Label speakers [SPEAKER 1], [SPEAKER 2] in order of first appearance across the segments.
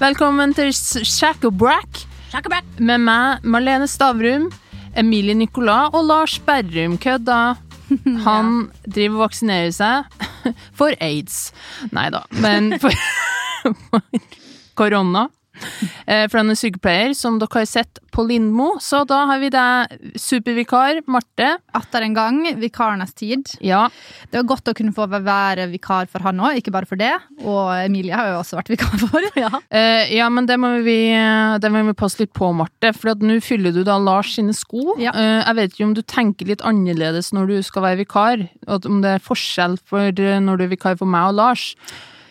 [SPEAKER 1] Velkommen til Shack og Brack med meg, Marlene Stavrum, Emilie Nicolas og Lars Berrum. Kødda! Han driver og vaksinerer seg for aids. Nei da, men for korona. Eh, For han er sykepleier, som dere har sett på Lindmo. Så da har vi deg, supervikar Marte.
[SPEAKER 2] Atter en gang, vikarenes tid.
[SPEAKER 1] Ja,
[SPEAKER 2] Det var godt å kunne få være vikar for han òg, ikke bare for det. Og Emilie har jo også vært vikar for. Ja.
[SPEAKER 1] Eh, ja, men det må vi, det må vi passe litt på, Marte. For nå fyller du da Lars sine sko.
[SPEAKER 2] Ja.
[SPEAKER 1] Eh, jeg vet ikke om du tenker litt annerledes når du skal være vikar. Om det er forskjell for eh, når du er vikar for meg og Lars.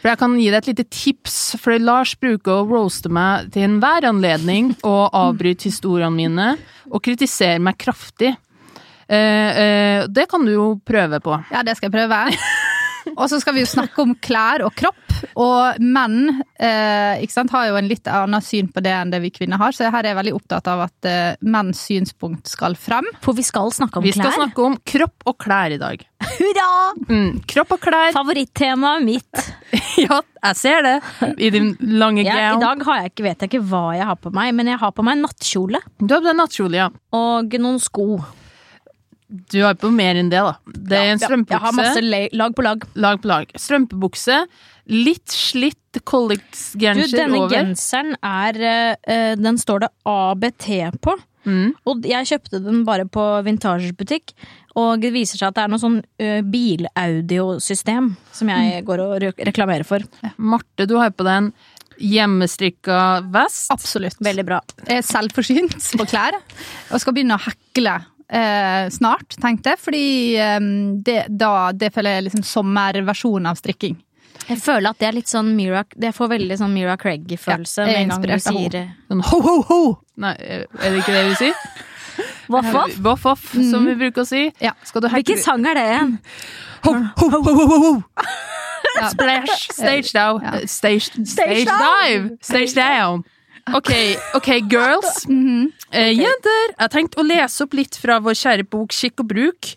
[SPEAKER 1] For jeg kan gi deg et lite tips, for Lars bruker å roaste meg til enhver anledning og avbryte historiene mine og kritisere meg kraftig. Eh, eh, det kan du jo prøve på.
[SPEAKER 2] ja, det skal jeg prøve. Og så skal vi jo snakke om klær og kropp. Og menn eh, ikke sant, har jo en litt annet syn på det enn det vi kvinner har, så her er jeg veldig opptatt av at eh, menns synspunkt skal frem.
[SPEAKER 3] For vi skal snakke om
[SPEAKER 1] Vi skal snakke om kropp og klær i dag.
[SPEAKER 3] Hurra!
[SPEAKER 1] Mm, kropp og klær.
[SPEAKER 3] Favorittemaet mitt.
[SPEAKER 1] Ja, jeg ser det. I din lange
[SPEAKER 3] Ja, I dag har jeg ikke, vet jeg ikke hva jeg har på meg, men jeg har på meg nattkjole
[SPEAKER 1] Du har på deg nattkjole, ja.
[SPEAKER 3] og noen sko.
[SPEAKER 1] Du har på mer enn det, da. Det er en
[SPEAKER 3] strømpebukse. Jeg har masse lag på lag.
[SPEAKER 1] Lag på lag. Strømpebukse. Litt slitt
[SPEAKER 3] Du,
[SPEAKER 1] collex-genser
[SPEAKER 3] denne
[SPEAKER 1] over.
[SPEAKER 3] genseren er eh, eh, Den står det ABT på.
[SPEAKER 1] Mm.
[SPEAKER 3] Og jeg kjøpte den bare på vintagebutikk, og det viser seg at det er noe sånn uh, bilaudiosystem som jeg går og re reklamerer for.
[SPEAKER 1] Marte, du har på deg en hjemmestrikka vest.
[SPEAKER 2] Absolutt.
[SPEAKER 3] Veldig bra.
[SPEAKER 2] Jeg er selvforsynt på klær, og skal begynne å hekle eh, snart, tenkte jeg. Fordi eh, det, da, det føler jeg er liksom sommerversjonen av strikking.
[SPEAKER 3] Jeg føler at det er litt sånn Mira Jeg får veldig sånn Mira Craig-følelse
[SPEAKER 2] Ja,
[SPEAKER 3] med en gang du sier eh,
[SPEAKER 1] Sånn ho, ho, ho! Nei, er det ikke det du sier?
[SPEAKER 3] Voff, voff?
[SPEAKER 1] Voff, voff, som vi bruker å si.
[SPEAKER 2] Ja.
[SPEAKER 1] Skal du
[SPEAKER 3] Hvilken sang er det igjen?
[SPEAKER 1] Ho, ho, ho, ho, ho, ho!
[SPEAKER 2] Ja.
[SPEAKER 1] Splash! Stage down.
[SPEAKER 2] Ja.
[SPEAKER 1] Stage, stage dive! Stage down! Ok, ok, girls. Eh, jenter, jeg har tenkt å lese opp litt fra vår kjære bok Kikk og bruk.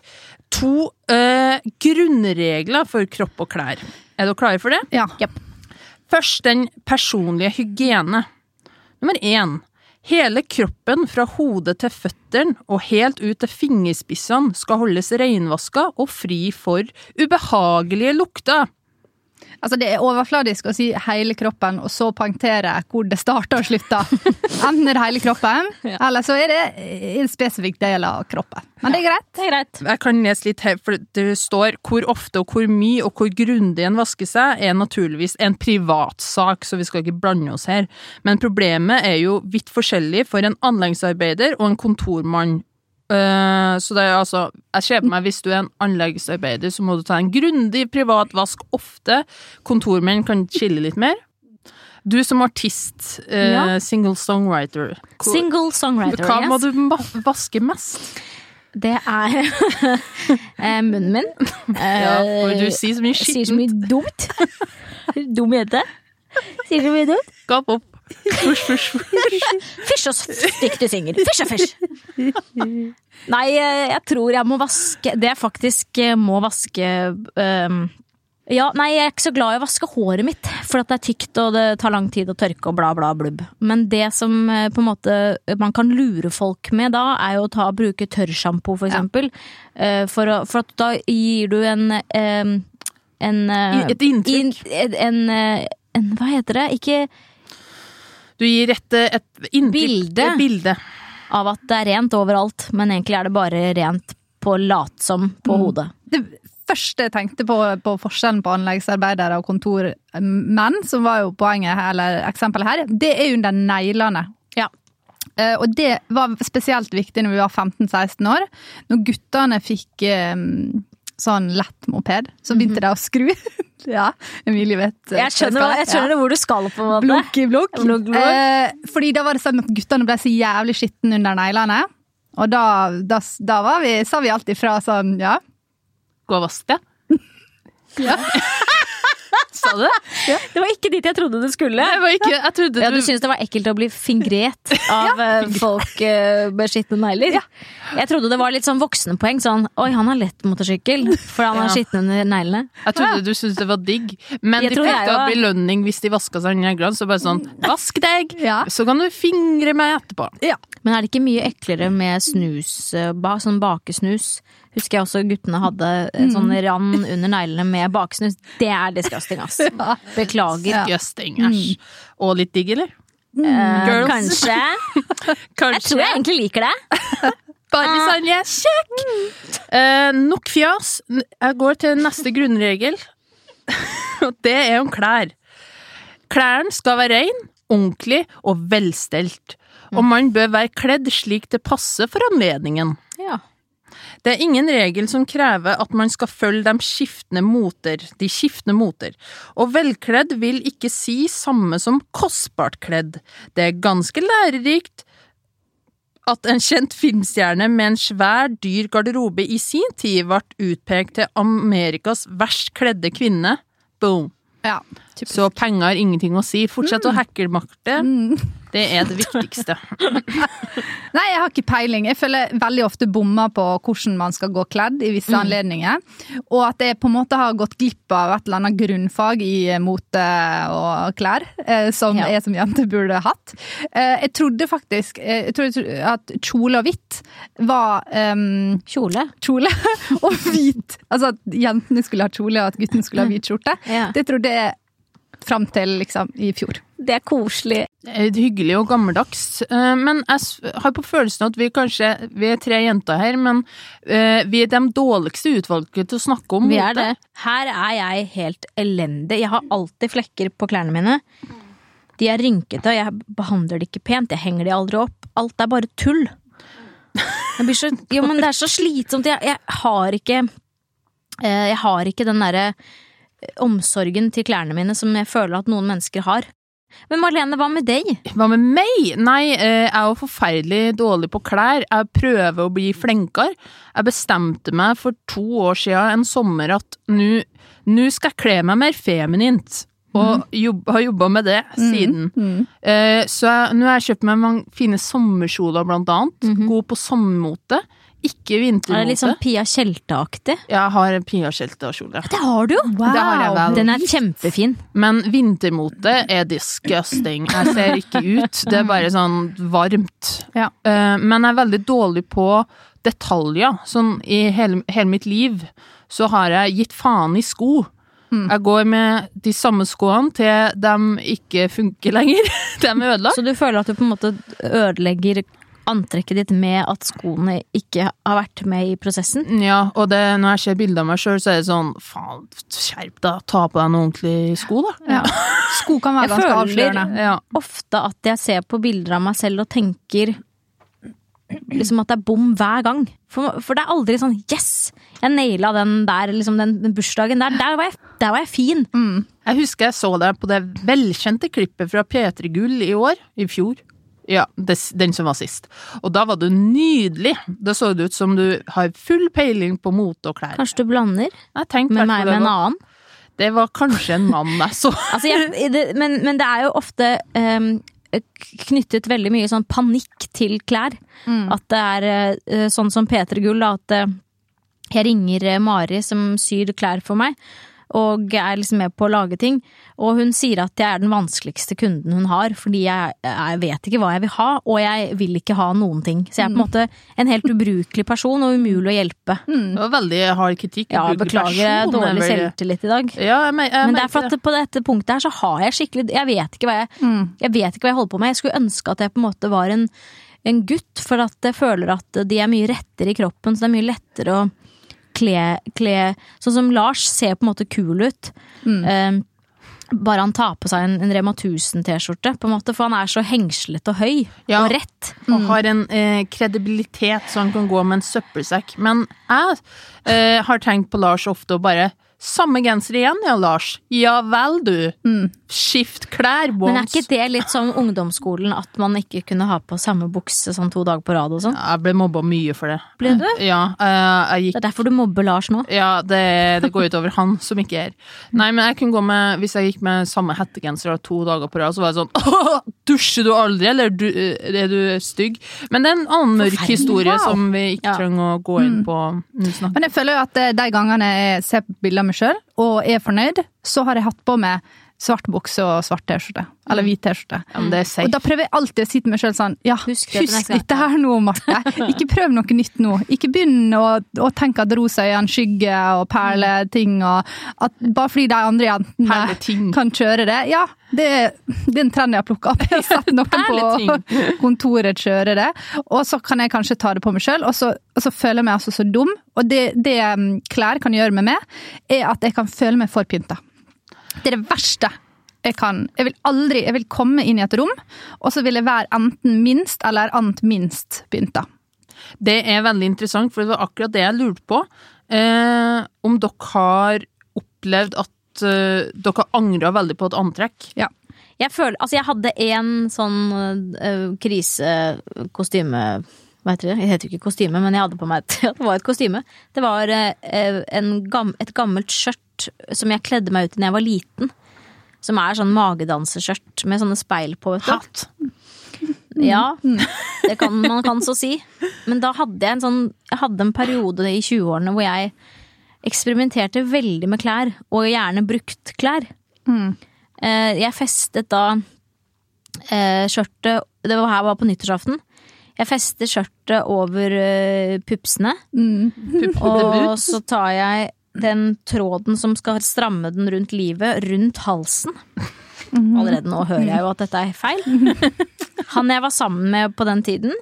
[SPEAKER 1] To eh, grunnregler for kropp og klær. Er dere klare for det?
[SPEAKER 2] Ja.
[SPEAKER 1] Først den personlige hygiene. Nummer én. Hele kroppen fra hodet til føttene og helt ut til fingerspissene skal holdes renvaska og fri for ubehagelige lukter.
[SPEAKER 2] Altså Det er overfladisk å si hele kroppen, og så poengtere hvor det starter og slutter. Enten er det hele kroppen, eller så er det en spesifikk del av kroppen. Men det er greit.
[SPEAKER 3] Det er greit.
[SPEAKER 1] Jeg kan lese litt her, for det står hvor ofte og hvor mye og hvor grundig en vasker seg, er naturligvis en privatsak, så vi skal ikke blande oss her. Men problemet er jo vidt forskjellig for en anleggsarbeider og en kontormann. Eh, så det er altså Jeg ser på meg hvis du er en anleggsarbeider, så må du ta en grundig privat vask ofte. Kontormenn kan chille litt mer. Du som artist, uh,
[SPEAKER 3] Ja.
[SPEAKER 1] single songwriter, hvor-
[SPEAKER 3] Single songwriter.
[SPEAKER 1] hva må du vaske mest?
[SPEAKER 3] Det er eh, munnen min.
[SPEAKER 1] Ja, for du sier så mye
[SPEAKER 3] Sier så mye dumt. Dum jente. Sier så mye dumt.
[SPEAKER 1] Gap opp. Fysj, fysj, fysj.
[SPEAKER 3] Fysj og stikk du synger. Fysj og fysj. Nei, eh, jeg tror jeg må vaske Det jeg faktisk eh, må vaske um, ja, nei, jeg er ikke så glad i å vaske håret mitt, for at det er tykt og det tar lang tid å tørke og bla, bla, blubb. Men det som eh, på en måte man kan lure folk med da, er jo å ta, bruke tørrsjampo, for eksempel. Ja. For, å- for at da gir du en ehm, en, eh,
[SPEAKER 1] et inntrykk.
[SPEAKER 3] inn- en, eh, en Hva heter det? Ikke
[SPEAKER 1] Du gir et, et
[SPEAKER 3] Bilde.
[SPEAKER 1] et bilde.
[SPEAKER 3] av at det er rent overalt, men egentlig er det bare rent på latsom på hodet.
[SPEAKER 2] Det første jeg tenkte på, på forskjellen på anleggsarbeidere og kontormenn, som var jo poenget her, eller eksempelet her, det er under neglene.
[SPEAKER 3] Ja.
[SPEAKER 2] Eh, og det var spesielt viktig når vi var 15-16 år. Når guttene fikk eh, sånn lett moped, så begynte de å skru. Ja, Emilie vet eh,
[SPEAKER 3] Jeg skjønner,
[SPEAKER 2] skal,
[SPEAKER 3] jeg skjønner hvor du skal på en måte.
[SPEAKER 2] Blunk i blunk.
[SPEAKER 3] Blunk, blunk.
[SPEAKER 2] Eh, fordi da var det sånn at guttene ble så jævlig skitne under neglene. Og da, da, da var vi, sa vi alltid fra sånn, ja.
[SPEAKER 1] Gå og vask det. Sa du det?
[SPEAKER 3] Det var ikke dit jeg trodde det skulle.
[SPEAKER 1] Det var ikke, jeg trodde
[SPEAKER 3] Ja,
[SPEAKER 1] du,
[SPEAKER 3] syntes det var ekkelt å bli fingret av ja. folk eh, med skitne negler? Jeg trodde det var litt sånn voksenpoeng. Sånn oi, han har lett motorsykkel, for han har
[SPEAKER 1] Ja.
[SPEAKER 3] skitne neglene.
[SPEAKER 1] jeg trodde du syntes det var digg. Men
[SPEAKER 3] Jeg
[SPEAKER 1] de fikk da
[SPEAKER 3] var-
[SPEAKER 1] belønning hvis de vaska seg neglene. Så bare sånn Vask deg!
[SPEAKER 2] Ja.
[SPEAKER 1] Så kan du fingre meg etterpå.
[SPEAKER 2] Ja.
[SPEAKER 3] Men er det ikke mye eklere med snus, eh, sånn bakesnus? Husker jeg også guttene hadde eh, sånn rand under neglene med baksnus. Det er disgusting, ass. Beklager.
[SPEAKER 1] Disgusting. Æsj. Og litt digg, eller?
[SPEAKER 3] Mm.
[SPEAKER 1] Girls.
[SPEAKER 3] kanskje. Jeg tror jeg egentlig liker det.
[SPEAKER 1] Bare sånn, jeg er kjekk! Eh, nok fjas. Jeg går til neste grunnregel. Og det er om klær. Klærne skal være rein, ordentlig og velstelt. Og man bør være kledd slik det passer for anledningen.
[SPEAKER 3] Ja.
[SPEAKER 1] Det er ingen regel som krever at man skal følge de skiftende moter, de skiftende moter. Og velkledd vil ikke si samme som kostbart kledd. Det er ganske lærerikt at en kjent filmstjerne med en svær, dyr garderobe i sin tid ble utpekt til Amerikas verst kledde kvinne. Boom.
[SPEAKER 2] Ja.
[SPEAKER 1] Så penger har ingenting å si. Fortsett å hacke makte.
[SPEAKER 2] Mm.
[SPEAKER 1] Det er det viktigste.
[SPEAKER 2] Nei, jeg har ikke peiling. Jeg føler veldig ofte bommer på hvordan man skal gå kledd i visse anledninger. Og at jeg på en måte har gått glipp av et eller annet grunnfag i mote og klær, eh, som
[SPEAKER 3] Ja.
[SPEAKER 2] jeg som jente burde hatt. Eh, Jeg trodde faktisk eh, jeg trodde at kjole og hvitt var um,
[SPEAKER 3] Kjole.
[SPEAKER 2] kjole og hvit. Altså at jentene skulle ha kjole og at guttene skulle ha hvit skjorte.
[SPEAKER 3] Ja.
[SPEAKER 2] Det trodde jeg fram til liksom i fjor.
[SPEAKER 3] Det er koselig.
[SPEAKER 1] Eh, Hyggelig og gammeldags, eh, men jeg har på følelsen at vi kanskje Vi er tre jenter her, men eh, vi er de dårligste utvalget til å snakke om
[SPEAKER 3] Vi er det. Her er jeg helt elendig. Jeg har alltid flekker på klærne mine. De er rynkete, og jeg behandler de ikke pent, jeg henger de aldri opp. Alt er bare tull. Jeg blir så, jo, men det er så slitsomt. Jeg, jeg har ikke eh, Jeg har ikke den derre omsorgen til klærne mine som jeg føler at noen mennesker har. Men Marlene, hva med deg?
[SPEAKER 1] Hva med meg? Nei, eh, jeg er jo forferdelig dårlig på klær. Jeg prøver å bli flinkere. Jeg bestemte meg for to år siden en sommer at nå skal jeg kle meg mer feminint. Og jobb, har jobba med det siden. Eh, så jeg, nå har jeg kjøpt meg mange fine sommerkjoler, blant annet. God på sommermote. Ikke
[SPEAKER 3] Er
[SPEAKER 1] vintermote.
[SPEAKER 3] det litt sånn Pia Tjelte-aktig?
[SPEAKER 1] Jeg har en Pia Tjelte-kjole.
[SPEAKER 3] Det har du jo!
[SPEAKER 1] Det har.
[SPEAKER 3] Den er kjempefin.
[SPEAKER 1] Men vintermote er disgusting. Jeg ser ikke ut. Det er bare sånn varmt.
[SPEAKER 2] Ja.
[SPEAKER 1] Eh, Men jeg er veldig dårlig på detaljer. Sånn i hele, hele mitt liv så har jeg gitt faen i sko. Jeg går med de samme skoene til de ikke funker lenger. De er ødelagt.
[SPEAKER 3] Så du føler at du på en måte ødelegger antrekket ditt med at skoene ikke har vært med i prosessen?
[SPEAKER 1] Ja, og det, når jeg ser bilder av meg sjøl, så er det sånn faen, skjerp deg, ta på deg noen ordentlige sko, da.
[SPEAKER 2] Ja. Sko kan være
[SPEAKER 3] Jeg
[SPEAKER 2] ganske
[SPEAKER 3] føler-
[SPEAKER 2] avslørende.
[SPEAKER 1] Ja.
[SPEAKER 3] Ofte at jeg ser på bilder av meg selv og tenker liksom at det er bom hver gang. For, for det er aldri sånn yes! Jeg naila den der, liksom den, den bursdagen der. Der var, jeg, der var jeg fin.
[SPEAKER 1] Jeg husker jeg så deg på det velkjente klippet fra P3 Gull i år, i fjor. Ja, den som var sist. Og da var du nydelig. Da så det ut som du har full peiling på mote og klær.
[SPEAKER 3] Kanskje du blander
[SPEAKER 1] Jeg tenkte
[SPEAKER 3] med meg med en annen?
[SPEAKER 1] Det var kanskje en mann jeg så.
[SPEAKER 3] Altså, jeg, det, men, men det er jo ofte um, knyttet veldig mye sånn panikk til klær. At det er eh, sånn som P3 Gull, da, at eh, jeg ringer eh, Mari som syr klær for meg. Og er liksom med på å lage ting. Og hun sier at jeg er den vanskeligste kunden hun har, fordi jeg, jeg vet ikke hva jeg vil ha, og jeg vil ikke ha noen ting. Så jeg er på en måte en helt ubrukelig person, og umulig å hjelpe.
[SPEAKER 1] Det var veldig hard kritikk.
[SPEAKER 3] Ja, beklager,
[SPEAKER 1] person,
[SPEAKER 3] dårlig
[SPEAKER 1] veldig...
[SPEAKER 3] selvtillit i dag.
[SPEAKER 1] Ja, jeg, me- jeg
[SPEAKER 3] Men det er for at på dette punktet her så har jeg skikkelig Jeg vet ikke hva jeg, jeg vet ikke hva jeg holder på med. Jeg skulle ønske at jeg på en måte var en, en gutt, for at jeg føler at de er mye rettere i kroppen, så det er mye lettere å kle, kle Sånn som Lars ser på en måte kul ut. Eh, bare han tar på seg en, en Rema 1000-T-skjorte, på en måte, for han er så hengslete og høy
[SPEAKER 1] Ja.
[SPEAKER 3] og rett.
[SPEAKER 1] og har en eh, kredibilitet så han kan gå med en søppelsekk. Men jeg eh, har tenkt på Lars ofte og bare Samme genser igjen, ja, Lars. Ja vel, du. Skift klær,
[SPEAKER 3] Men er ikke det litt som ungdomsskolen, at man ikke kunne ha på samme bukse sånn to dager på rad og sånn?
[SPEAKER 1] Jeg ble mobba mye for det.
[SPEAKER 3] Ble du?
[SPEAKER 1] Ja, eh, jeg gikk
[SPEAKER 3] Det er derfor du mobber Lars nå.
[SPEAKER 1] Ja, det, det går utover han som ikke er. Nei, men jeg kunne gå med Hvis jeg gikk med samme hettegenser to dager på rad, så var jeg sånn Åh, Dusjer du aldri, eller du, er du stygg? Men det er en annen mørk historie
[SPEAKER 2] Wow.
[SPEAKER 1] som vi ikke
[SPEAKER 3] Ja.
[SPEAKER 1] trenger å gå inn på nå.
[SPEAKER 2] Men jeg føler jo at eh, de gangene jeg ser bilder meg sjøl og er fornøyd, så har jeg hatt på meg svart bukse og svart T-skjorte. Eller hvit T-skjorte.
[SPEAKER 1] Ja, er
[SPEAKER 2] Og da prøver jeg alltid å si til meg sjøl sånn Ja,
[SPEAKER 3] Husk
[SPEAKER 2] husk, dette her nå, Marte. Ikke prøv noe nytt nå. Ikke begynn å, å tenke at rosa øyne, skygge og perleting og at Bare fordi de andre jentene kan kjøre det. Ja, det, er- det er en trend jeg har plukka opp. Jeg har sett noen på kontoret kjøre det. Og så kan jeg kanskje ta det på meg sjøl, og, så- og så føler jeg meg altså så dum. Og det, det mm, klær kan gjøre med meg, er at jeg kan føle meg for pynta. Det er det verste jeg kan. Jeg vil aldri jeg vil komme inn i et rom, og så vil jeg være enten minst eller annet minst pynta.
[SPEAKER 1] Det er veldig interessant, for det var akkurat det jeg lurte på. Eh, om dere har opplevd at eh, dere har angra veldig på et antrekk.
[SPEAKER 2] Ja.
[SPEAKER 3] Jeg føler, altså jeg hadde en sånn uh, krisekostyme Hva heter det? Jeg heter jo ikke kostyme, men jeg hadde på meg et, det var et kostyme. Det var eh, en gam, et gammelt skjørt som jeg kledde meg ut i da jeg var liten. Som er sånn magedanseskjørt med sånne speil på. Vet du.
[SPEAKER 1] Hatt.
[SPEAKER 3] Ja, det kan man kan så si. Men da hadde jeg en sånn Jeg hadde en periode i 20-årene hvor jeg eksperimenterte veldig med klær, og gjerne brukt klær. Mm. Jeg festet da eh, skjørtet Det var her var på nyttårsaften. Jeg fester skjørtet over uh, pupsene, og så tar jeg den tråden som skal stramme den rundt livet, rundt halsen. Allerede nå hører jeg jo at dette er feil. Han jeg var sammen med på den tiden,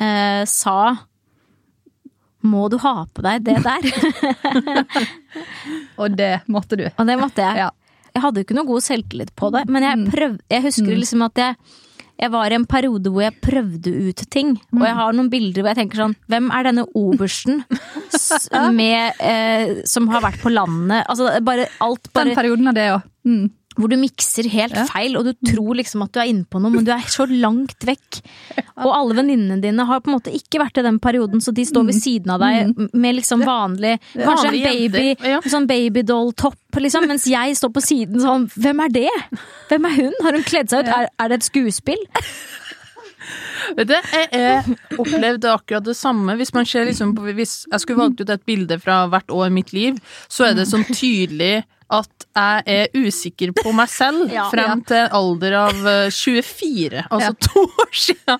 [SPEAKER 3] eh, sa må du ha på deg det der?
[SPEAKER 2] Og det måtte du.
[SPEAKER 3] Og det måtte jeg.
[SPEAKER 2] Ja.
[SPEAKER 3] Jeg hadde jo ikke noe god selvtillit på det, men jeg prøv, Jeg husker liksom at jeg jeg var i en periode hvor jeg prøvde ut ting. Og jeg har noen bilder hvor jeg tenker sånn Hvem er denne obersten med, eh, som har vært på landet? Altså bare alt
[SPEAKER 2] Den perioden av det òg. Mm.
[SPEAKER 3] Hvor du mikser helt feil, og du tror liksom at du er inne på noe, men du er så langt vekk. Og alle venninnene dine har på en måte ikke vært i den perioden, så de står ved siden av deg med liksom vanlig Kanskje en baby,
[SPEAKER 1] ja.
[SPEAKER 3] sånn babydoll-topp, liksom, mens jeg står på siden sånn Hvem er det? Hvem er hun? Har hun kledd seg ut? Er, er det et skuespill?
[SPEAKER 1] Vet du, jeg jeg opplevde akkurat det samme. Hvis man ser liksom på, Hvis jeg skulle valgt ut et bilde fra hvert år i mitt liv, så er det sånn tydelig at jeg er usikker på meg selv
[SPEAKER 3] Ja.
[SPEAKER 1] frem til alder av eh, 24, altså to år siden.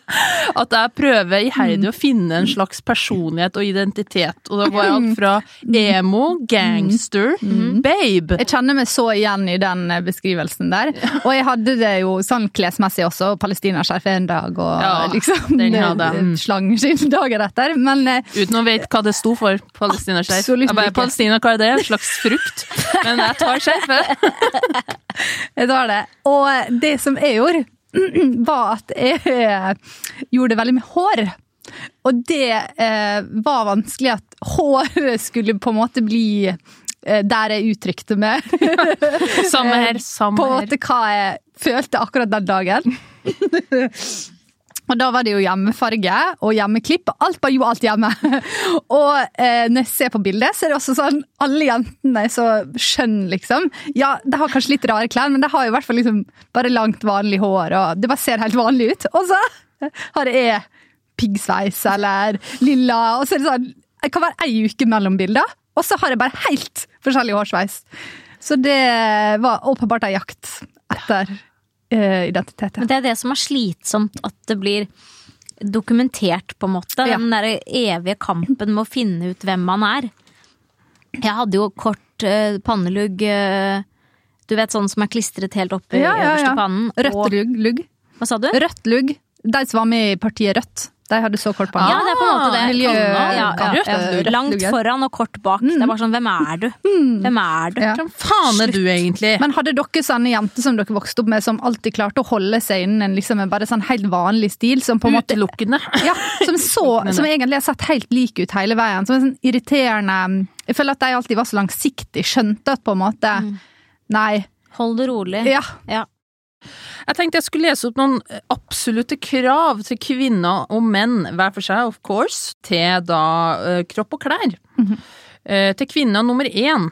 [SPEAKER 1] At jeg prøver iherdig å finne en slags personlighet og identitet. Og da går jeg alt fra emo, gangster, babe.
[SPEAKER 2] Jeg kjenner meg så igjen i den eh, beskrivelsen der. Og jeg hadde det jo sånn klesmessig også. Palestinaskjerf en dag og
[SPEAKER 1] Ja,
[SPEAKER 2] liksom
[SPEAKER 1] den hadde jeg. Slangen
[SPEAKER 2] sin dagen etter. Men eh,
[SPEAKER 1] Uten å vite hva det sto for. Palestinaskjerf. Jeg bare. Palestina, hva er det? En slags frukt? Men jeg tar skjerfet.
[SPEAKER 2] jeg tar det. Og det som jeg gjorde, var at jeg eh, gjorde det veldig med hår. Og det eh, var vanskelig at håret skulle på en måte bli eh, der jeg uttrykte meg.
[SPEAKER 1] Samme her,
[SPEAKER 2] på en måte hva jeg følte akkurat den dagen. Og da var det jo hjemmefarge og hjemmeklipp. Alt bare jo alt hjemme. Og eh, når jeg ser på bildet, så er det også sånn alle jentene er så skjønne, liksom. Ja, de har kanskje litt rare klær, men de har jo i hvert fall liksom bare langt, vanlig hår, og det bare ser helt vanlig ut. Og så har jeg piggsveis eller lilla, og så er det sånn Det kan være ei uke mellom bilder, og så har jeg bare helt forskjellig hårsveis. Så det var åpenbart ei jakt etter identitet.
[SPEAKER 3] Men det er det som er slitsomt, at det blir dokumentert, på en måte.
[SPEAKER 2] Ja.
[SPEAKER 3] Den der evige kampen med å finne ut hvem man er. Jeg hadde jo kort eh, pannelugg, eh, du vet sånn som er klistret helt opp i
[SPEAKER 2] Ja, ja,
[SPEAKER 3] øverste pannen.
[SPEAKER 2] Rødt lugg.
[SPEAKER 3] Hva sa du?
[SPEAKER 2] Rødt lugg. De som var med i partiet Rødt, De hadde så kort panne.
[SPEAKER 3] Ja, det er på en måte det.
[SPEAKER 2] Miljø-
[SPEAKER 3] Ja, ja, ja. Langt foran og kort bak. Det er bare sånn, hvem er du? Hvem er du?
[SPEAKER 2] Ja.
[SPEAKER 1] Hvem faen er du egentlig?
[SPEAKER 2] Men hadde dere sånne jenter som dere vokste opp med, som alltid klarte å holde seg innen en liksom, en bare sånn helt vanlig stil? Som på en måte
[SPEAKER 1] Utelukkende.
[SPEAKER 2] ja, som, så, som egentlig har sett helt lik ut hele veien. Som er sånn irriterende Jeg føler at de alltid var så langsiktig, Skjønte at på en måte Nei.
[SPEAKER 3] Hold det rolig.
[SPEAKER 2] Ja.
[SPEAKER 3] Ja.
[SPEAKER 1] Jeg tenkte jeg skulle lese opp noen absolutte krav til kvinner og menn, hver for seg, of course, til da eh, kropp og klær. Eh, til kvinner nummer én.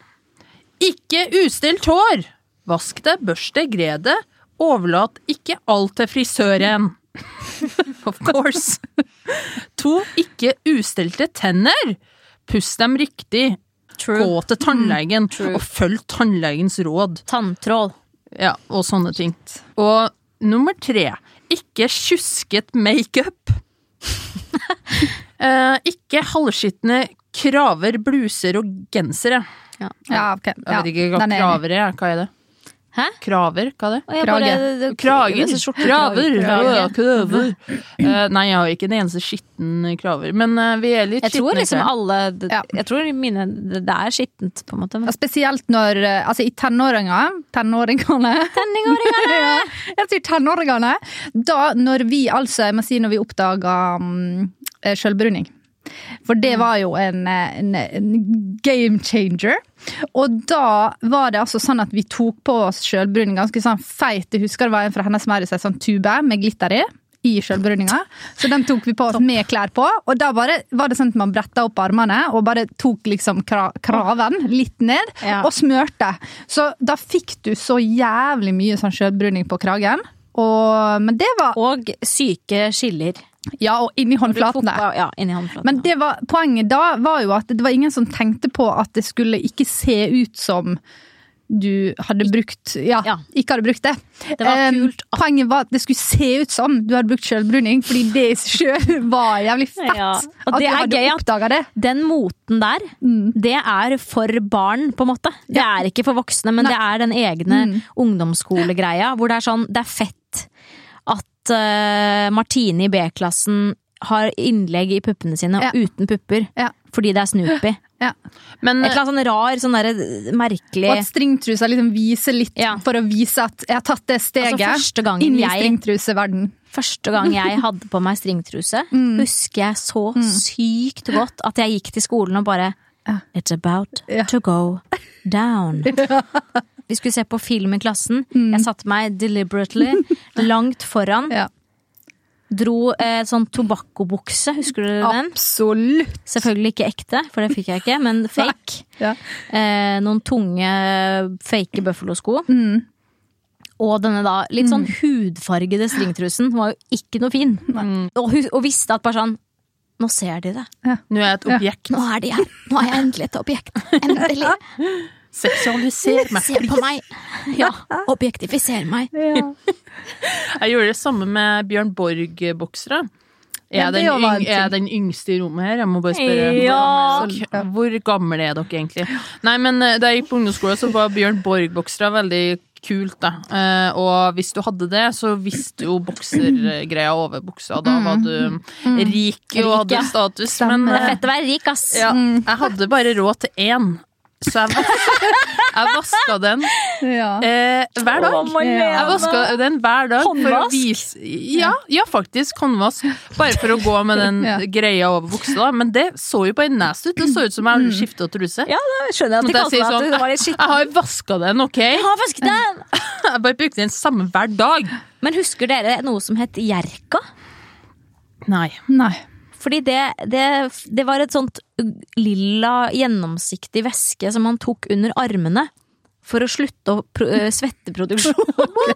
[SPEAKER 1] Ikke ustelt hår! Vask det, børst det, gre det. Overlat ikke alt til frisøren. of course. To. Ikke ustelte tenner. Puss dem riktig.
[SPEAKER 3] True.
[SPEAKER 1] Gå til tannlegen,
[SPEAKER 3] mm,
[SPEAKER 1] og følg tannlegens råd.
[SPEAKER 3] Tanntråd.
[SPEAKER 1] Ja, og sånne ting. Og nummer tre, ikke tjusket makeup. eh, ikke halvskitne kraver, bluser og gensere.
[SPEAKER 3] Ja.
[SPEAKER 2] Ja, ok.
[SPEAKER 1] Jeg vet ikke hva
[SPEAKER 2] er
[SPEAKER 1] kraver er. Hva er det?
[SPEAKER 3] Hæ?
[SPEAKER 1] Kraver, hva er det?
[SPEAKER 2] Krage.
[SPEAKER 3] bare- det-
[SPEAKER 1] Krager. Kraver. Ja, kraver. Uh, nei, jeg har ikke en eneste skitten kraver, men uh, vi er litt
[SPEAKER 3] Jeg tror
[SPEAKER 1] skitne.
[SPEAKER 3] liksom
[SPEAKER 1] tror
[SPEAKER 3] alle det-
[SPEAKER 2] Ja.
[SPEAKER 3] Jeg tror mine Det det er skittent, på en måte.
[SPEAKER 2] Ja, Spesielt når eh, Altså, i tenåringer Tenåringene ja, Jeg sier tenåringene. Da, når vi altså Jeg må si når vi oppdaga um, sjølbruning. For det var jo en, en, en game changer. Og da var det altså sånn at vi tok på oss sjølbruning ganske sånn feit. Jeg husker det var en fra Hennes Maurits, en sånn tube med glitter i. I sjølbruninga. Så den tok vi på oss med klær på. Og da bare var det sånn at man bretta opp armene og bare tok liksom kra kraven litt ned.
[SPEAKER 3] Ja.
[SPEAKER 2] Og smørte. Så da fikk du så jævlig mye sånn sjølbruning på kragen. Og, men det var
[SPEAKER 3] Og syke skiller.
[SPEAKER 2] Ja, og inni håndflatene.
[SPEAKER 3] Ja, inni håndflatene.
[SPEAKER 2] Men det var, poenget da var jo at det var ingen som tenkte på at det skulle ikke se ut som du hadde brukt Ja,
[SPEAKER 3] Ja.
[SPEAKER 2] ikke hadde brukt det.
[SPEAKER 3] Det var kult at-
[SPEAKER 2] Poenget var at det skulle se ut som du hadde brukt sjølbruning, fordi det i seg sjøl var jævlig fett.
[SPEAKER 3] Ja, og
[SPEAKER 2] At
[SPEAKER 3] det
[SPEAKER 2] du
[SPEAKER 3] er
[SPEAKER 2] hadde
[SPEAKER 3] at-
[SPEAKER 2] oppdaga det.
[SPEAKER 3] Den moten der,
[SPEAKER 2] Mm.
[SPEAKER 3] det er for barn, på en måte. Det er ikke for voksne, men
[SPEAKER 2] Nei.
[SPEAKER 3] det er den egne
[SPEAKER 2] Mm.
[SPEAKER 3] ungdomsskolegreia hvor det er sånn, det er fett at eh, Martine i B-klassen har innlegg i puppene sine
[SPEAKER 2] Ja.
[SPEAKER 3] uten pupper.
[SPEAKER 2] Ja.
[SPEAKER 3] Fordi det er Snoopy.
[SPEAKER 2] Ja.
[SPEAKER 1] Men
[SPEAKER 3] Et eller annet sånn rar, sånn der, merkelig
[SPEAKER 2] Og at stringtrusa liksom viser litt
[SPEAKER 3] Ja.
[SPEAKER 2] for å vise at jeg har tatt det steget
[SPEAKER 3] Altså,
[SPEAKER 2] inn i stringtruseverden.
[SPEAKER 3] Første gang jeg hadde på meg stringtruse, husker jeg så sykt godt at jeg gikk til skolen og bare It's about
[SPEAKER 2] Ja.
[SPEAKER 3] to go down. Vi skulle se på film i klassen. Jeg satte meg deliberately langt foran.
[SPEAKER 2] Ja.
[SPEAKER 3] Dro eh, sånn tobakkobukse, husker du den?
[SPEAKER 2] Absolutt.
[SPEAKER 3] Selvfølgelig ikke ekte, for det fikk jeg ikke, men fake.
[SPEAKER 2] Ja.
[SPEAKER 3] Eh, noen tunge, fake Buffalo-sko.
[SPEAKER 2] Mm.
[SPEAKER 3] Og denne da litt sånn hudfargede stringtrusen var jo ikke noe fin. Og, og visste at bare sånn Nå ser de det.
[SPEAKER 1] nå er jeg et objekt.
[SPEAKER 3] Nå er de her. Nå er jeg endelig et objekt. Endelig.
[SPEAKER 1] Seksualiser meg.
[SPEAKER 3] Se på meg. Ja. Objektifiser meg.
[SPEAKER 1] Jeg gjorde det samme med Bjørn Borg-boksere. Er, jeg den yng- er den yngste i rommet her? Jeg må bare spørre.
[SPEAKER 3] Ja.
[SPEAKER 1] Hvor, hvor gamle er dere egentlig? Nei, men eh, Da jeg gikk på ungdomsskolen, så var Bjørn Borg-boksere veldig kult. da. Eh, og hvis du hadde det, så visste jo boksergreia over buksa. Da var du rik og hadde status. Men
[SPEAKER 3] Det er
[SPEAKER 1] eh,
[SPEAKER 3] fett å være rik, ass.
[SPEAKER 1] ja, jeg hadde bare råd til én. Så jeg, vas jeg vaska den
[SPEAKER 2] Ja.
[SPEAKER 1] eh, hver dag.
[SPEAKER 3] Oh,
[SPEAKER 1] Jeg vaska den hver dag for å
[SPEAKER 3] Håndvask?
[SPEAKER 1] vise ja, ja, faktisk. Håndvask. Bare for å gå med den
[SPEAKER 2] Ja.
[SPEAKER 1] greia over buksa. da. Men det så jo bare nasty ut. Det så ut som jeg hadde skifta truse.
[SPEAKER 3] Ja, da skjønner jeg at de kalte
[SPEAKER 1] sånn,
[SPEAKER 3] det at det var litt
[SPEAKER 1] jeg har vaska den, ok?
[SPEAKER 3] Jeg har vasket den!
[SPEAKER 1] Jeg bare brukte den samme hver dag.
[SPEAKER 3] Men husker dere noe som het Jerka?
[SPEAKER 1] Nei.
[SPEAKER 2] Nei.
[SPEAKER 3] Fordi det, det, det var et sånt lilla, gjennomsiktig væske som man tok under armene. For å slutte å pro øh, svetteproduksjon.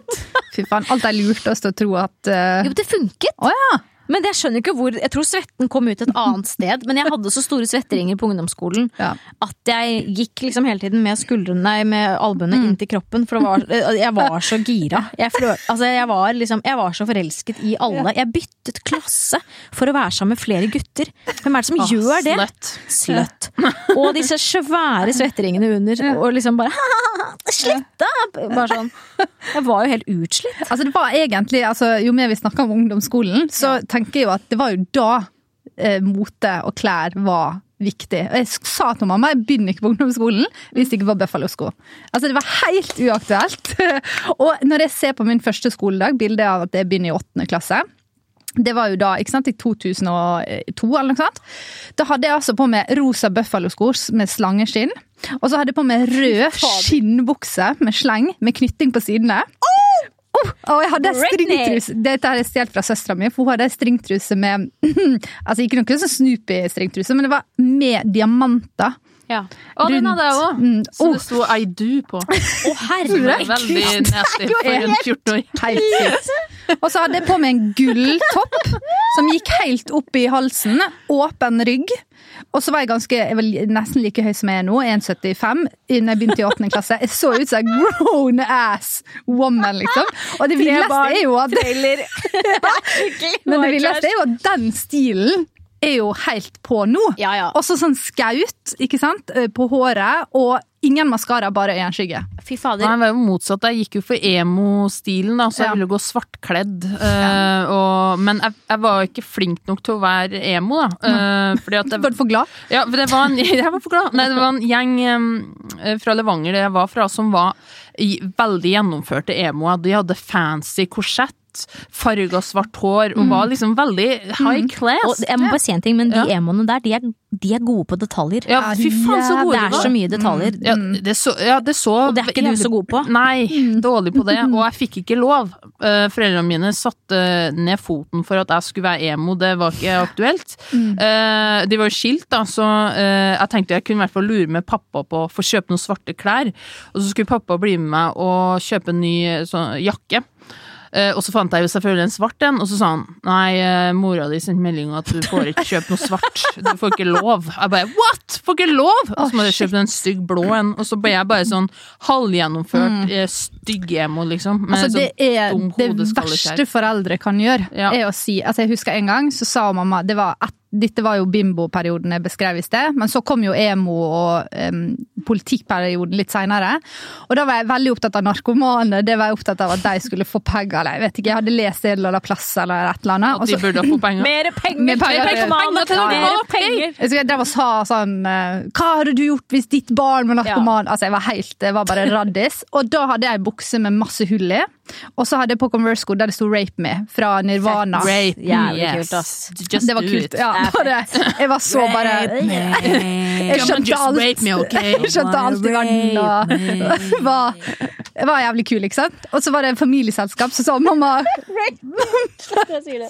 [SPEAKER 2] Fy faen. Alt er lurt oss til å tro at uh...
[SPEAKER 3] Jo, det funket!
[SPEAKER 2] Oh, ja!
[SPEAKER 3] Men jeg skjønner ikke hvor Jeg tror svetten kom ut et annet sted, men jeg hadde så store svetteringer på ungdomsskolen
[SPEAKER 2] Ja.
[SPEAKER 3] at jeg gikk liksom hele tiden med skuldrene, nei, med albuene inntil kroppen, for det var, jeg var så gira. Jeg, flør, altså jeg, var liksom, jeg var så forelsket i alle. Jeg byttet klasse for å være sammen med flere gutter. Hvem er det som
[SPEAKER 1] Åh,
[SPEAKER 3] gjør det? Sløtt. Og disse svære svetteringene under, og liksom bare Slutt! Bare sånn. Jeg var jo helt utslitt.
[SPEAKER 2] Altså det var egentlig, altså Jo mer vi snakker om ungdomsskolen, så tenker jo at det var jo da eh, mote og klær var viktig. Og jeg sa til mamma jeg begynner ikke på ungdomsskolen hvis det ikke var Buffalo-sko. Altså Det var helt uaktuelt. og når jeg ser på min første skoledag, bildet av at jeg begynner i åttende klasse det var jo da, ikke sant, i 2002 eller noe sånt. Da hadde jeg altså på meg rosa Buffalo-sko med slangeskinn. Og så hadde jeg på meg rød skinnbukse med sleng med knytting på sidene. Oh, og jeg hadde stringtruse Dette har jeg stjålet fra søstera mi, for hun hadde stringtruse med Altså ikke noe sånn Snoopy-stringtruse, men det var med diamanter.
[SPEAKER 3] Ja.
[SPEAKER 1] Og den hadde jeg òg.
[SPEAKER 2] Mm,
[SPEAKER 1] Så
[SPEAKER 2] oh.
[SPEAKER 1] det sto I do på.
[SPEAKER 3] Å, herregud!
[SPEAKER 1] Veldig nasty for en 14-åring.
[SPEAKER 2] Helt sykt. Og så hadde jeg på meg en gulltopp som gikk helt opp i halsen. Åpen rygg. Og så var jeg ganske, jeg var nesten like høy som jeg er nå, 1,75, innen jeg begynte i 8. klasse. Jeg så ut som en grown ass woman, liksom. Og det villeste er jo at Men det villeste er jo at den stilen er jo helt på nå.
[SPEAKER 3] Ja, ja.
[SPEAKER 2] Også sånn skaut, ikke sant, eh, på håret, og ingen maskara, bare øyenskygge.
[SPEAKER 3] Fy
[SPEAKER 1] Nei,
[SPEAKER 3] fader.
[SPEAKER 1] jeg var jo motsatt. Jeg gikk jo for emo-stilen, da, så jeg
[SPEAKER 2] Ja.
[SPEAKER 1] ville gå svartkledd. Uh, og, men jeg, jeg var ikke flink nok til å være emo, da. Uh, fordi at
[SPEAKER 2] Var du for glad?
[SPEAKER 1] ja, det var en, jeg var for glad. Nei, det var en gjeng um, fra Levanger der jeg var fra, som var i, veldig gjennomførte emoer. De hadde fancy korsett, farga svart hår, og var liksom veldig high class.
[SPEAKER 3] Og jeg må bare si en ting, men de
[SPEAKER 1] Ja.
[SPEAKER 3] emoene der, de er, de er gode på detaljer.
[SPEAKER 1] ja, fy faen, så gode
[SPEAKER 3] Det er så mye detaljer.
[SPEAKER 1] Ja, det så, ja, det så
[SPEAKER 3] Og det er ikke du så god på.
[SPEAKER 1] Nei, dårlig på det. Og jeg fikk ikke lov. Eh, Foreldrene mine satte ned foten for at jeg skulle være emo, det var ikke aktuelt. Eh, De var jo skilt, da, så eh, jeg tenkte jeg kunne i hvert fall lure med pappa på å få kjøpe noen svarte klær. Og så skulle pappa bli med meg og kjøpe en ny sånn, jakke. Eh, og så fant jeg jo selvfølgelig en svart en, og så sa han nei, eh, mora di sendte melding at du får ikke kjøpe noe svart. Du får ikke lov. Jeg bare what?! Får ikke lov! Og så må jeg kjøpe en stygg blå en, og så ble jeg bare sånn halvgjennomført mm. stygg emo, liksom.
[SPEAKER 2] Altså, det
[SPEAKER 1] sånn
[SPEAKER 2] er
[SPEAKER 1] dum
[SPEAKER 2] det verste foreldre kan gjøre,
[SPEAKER 1] Ja.
[SPEAKER 2] er å si Altså, jeg husker en gang så sa mamma det var et, Dette var jo bimbo-perioden jeg beskrev i sted, men så kom jo emo og em, politikkperioden litt seinere. Og da var jeg veldig opptatt av narkomane, det var jeg opptatt av at de skulle få penger, eller jeg vet ikke, jeg hadde lest en eller annen plass eller et eller annet.
[SPEAKER 1] At de burde få penger.
[SPEAKER 3] Mer penger!
[SPEAKER 2] Mer penger til-
[SPEAKER 1] penger til narkomane!
[SPEAKER 3] penger!
[SPEAKER 2] Jeg jeg drev og sa sånn eh, Hva hadde du gjort hvis ditt barn var narkoman? Altså, jeg var helt Jeg var bare raddis. Og da hadde jeg ei bukse med masse hull i. Og så hadde jeg på Converse-sko der det sto 'Rape Me' fra Nirvana.
[SPEAKER 1] Rape,
[SPEAKER 3] Jævlig
[SPEAKER 1] yes.
[SPEAKER 3] kult, ass.
[SPEAKER 1] Just
[SPEAKER 2] Det var kult. Ja, bare, jeg var så bare Jeg skjønte alt.
[SPEAKER 1] rape me, okay?
[SPEAKER 2] Jeg skjønte alt i verden. Og var, det var jævlig kul, ikke sant? Og så var det en familieselskap, så sa mamma